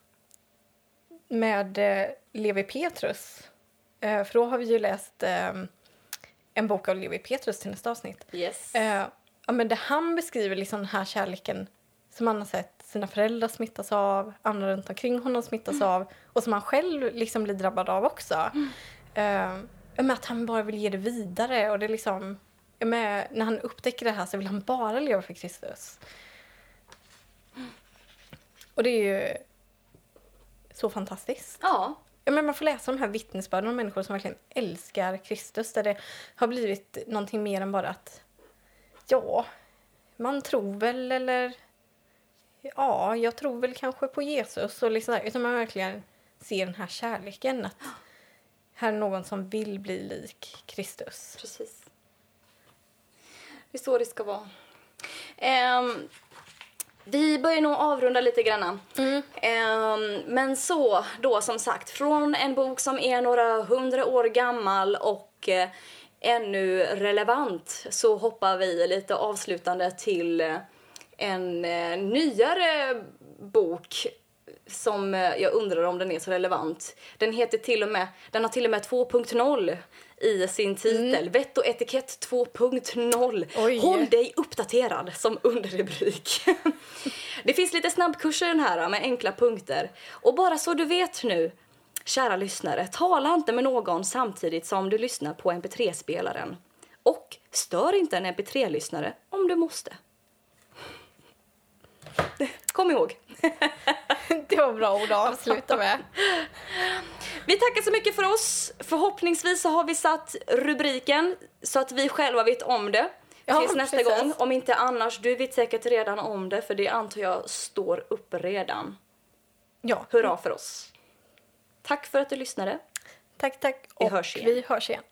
med uh, Levi Petrus. Eh, för då har vi ju läst ehm, en bok av Levi Petrus till nästa avsnitt. Yes. Eh, ja, men det han beskriver liksom den här kärleken som han har sett sina föräldrar smittas av, andra runt omkring honom smittas av och som han själv liksom blir drabbad av också. Eh, ja, men att han bara vill ge det vidare och det liksom men när han upptäcker det här så vill han bara leva för Kristus. Och det är ju så fantastiskt. Ja, Ja, men man får läsa de här vittnesbörden om människor som verkligen älskar Kristus där det har blivit någonting mer än bara att ja, man tror väl eller ja, jag tror väl kanske på Jesus och liksom där, utan man verkligen ser den här kärleken att här är någon som vill bli lik Kristus. precis. Det är så det ska vara. Ehm, vi börjar nog avrunda lite grann. Ehm, men så, då som sagt, från en bok som är några hundra år gammal och eh, ännu relevant så hoppar vi lite avslutande till eh, en eh, nyare bok som jag undrar om den är så relevant. Den heter till och med, den har till och med 2.0 i sin titel. Vett och etikett 2.0. Oj. Håll dig uppdaterad som underrubrik. <laughs> det finns lite snabbkurser i den här med enkla punkter. Och bara så du vet nu, kära lyssnare, tala inte med någon samtidigt som du lyssnar på mp3-spelaren. Och stör inte en mp3-lyssnare om du måste. Kom ihåg. <laughs> Det var bra ord att avsluta med. <laughs> Vi tackar så mycket för oss. Förhoppningsvis så har vi satt rubriken så att vi själva vet om det. Ja, Tills nästa precis. gång. Om inte annars, du vet säkert redan om det för det antar jag står uppe redan. Ja, Hurra för oss. Tack för att du lyssnade. tack, tack. Vi och hörs igen. vi hörs igen.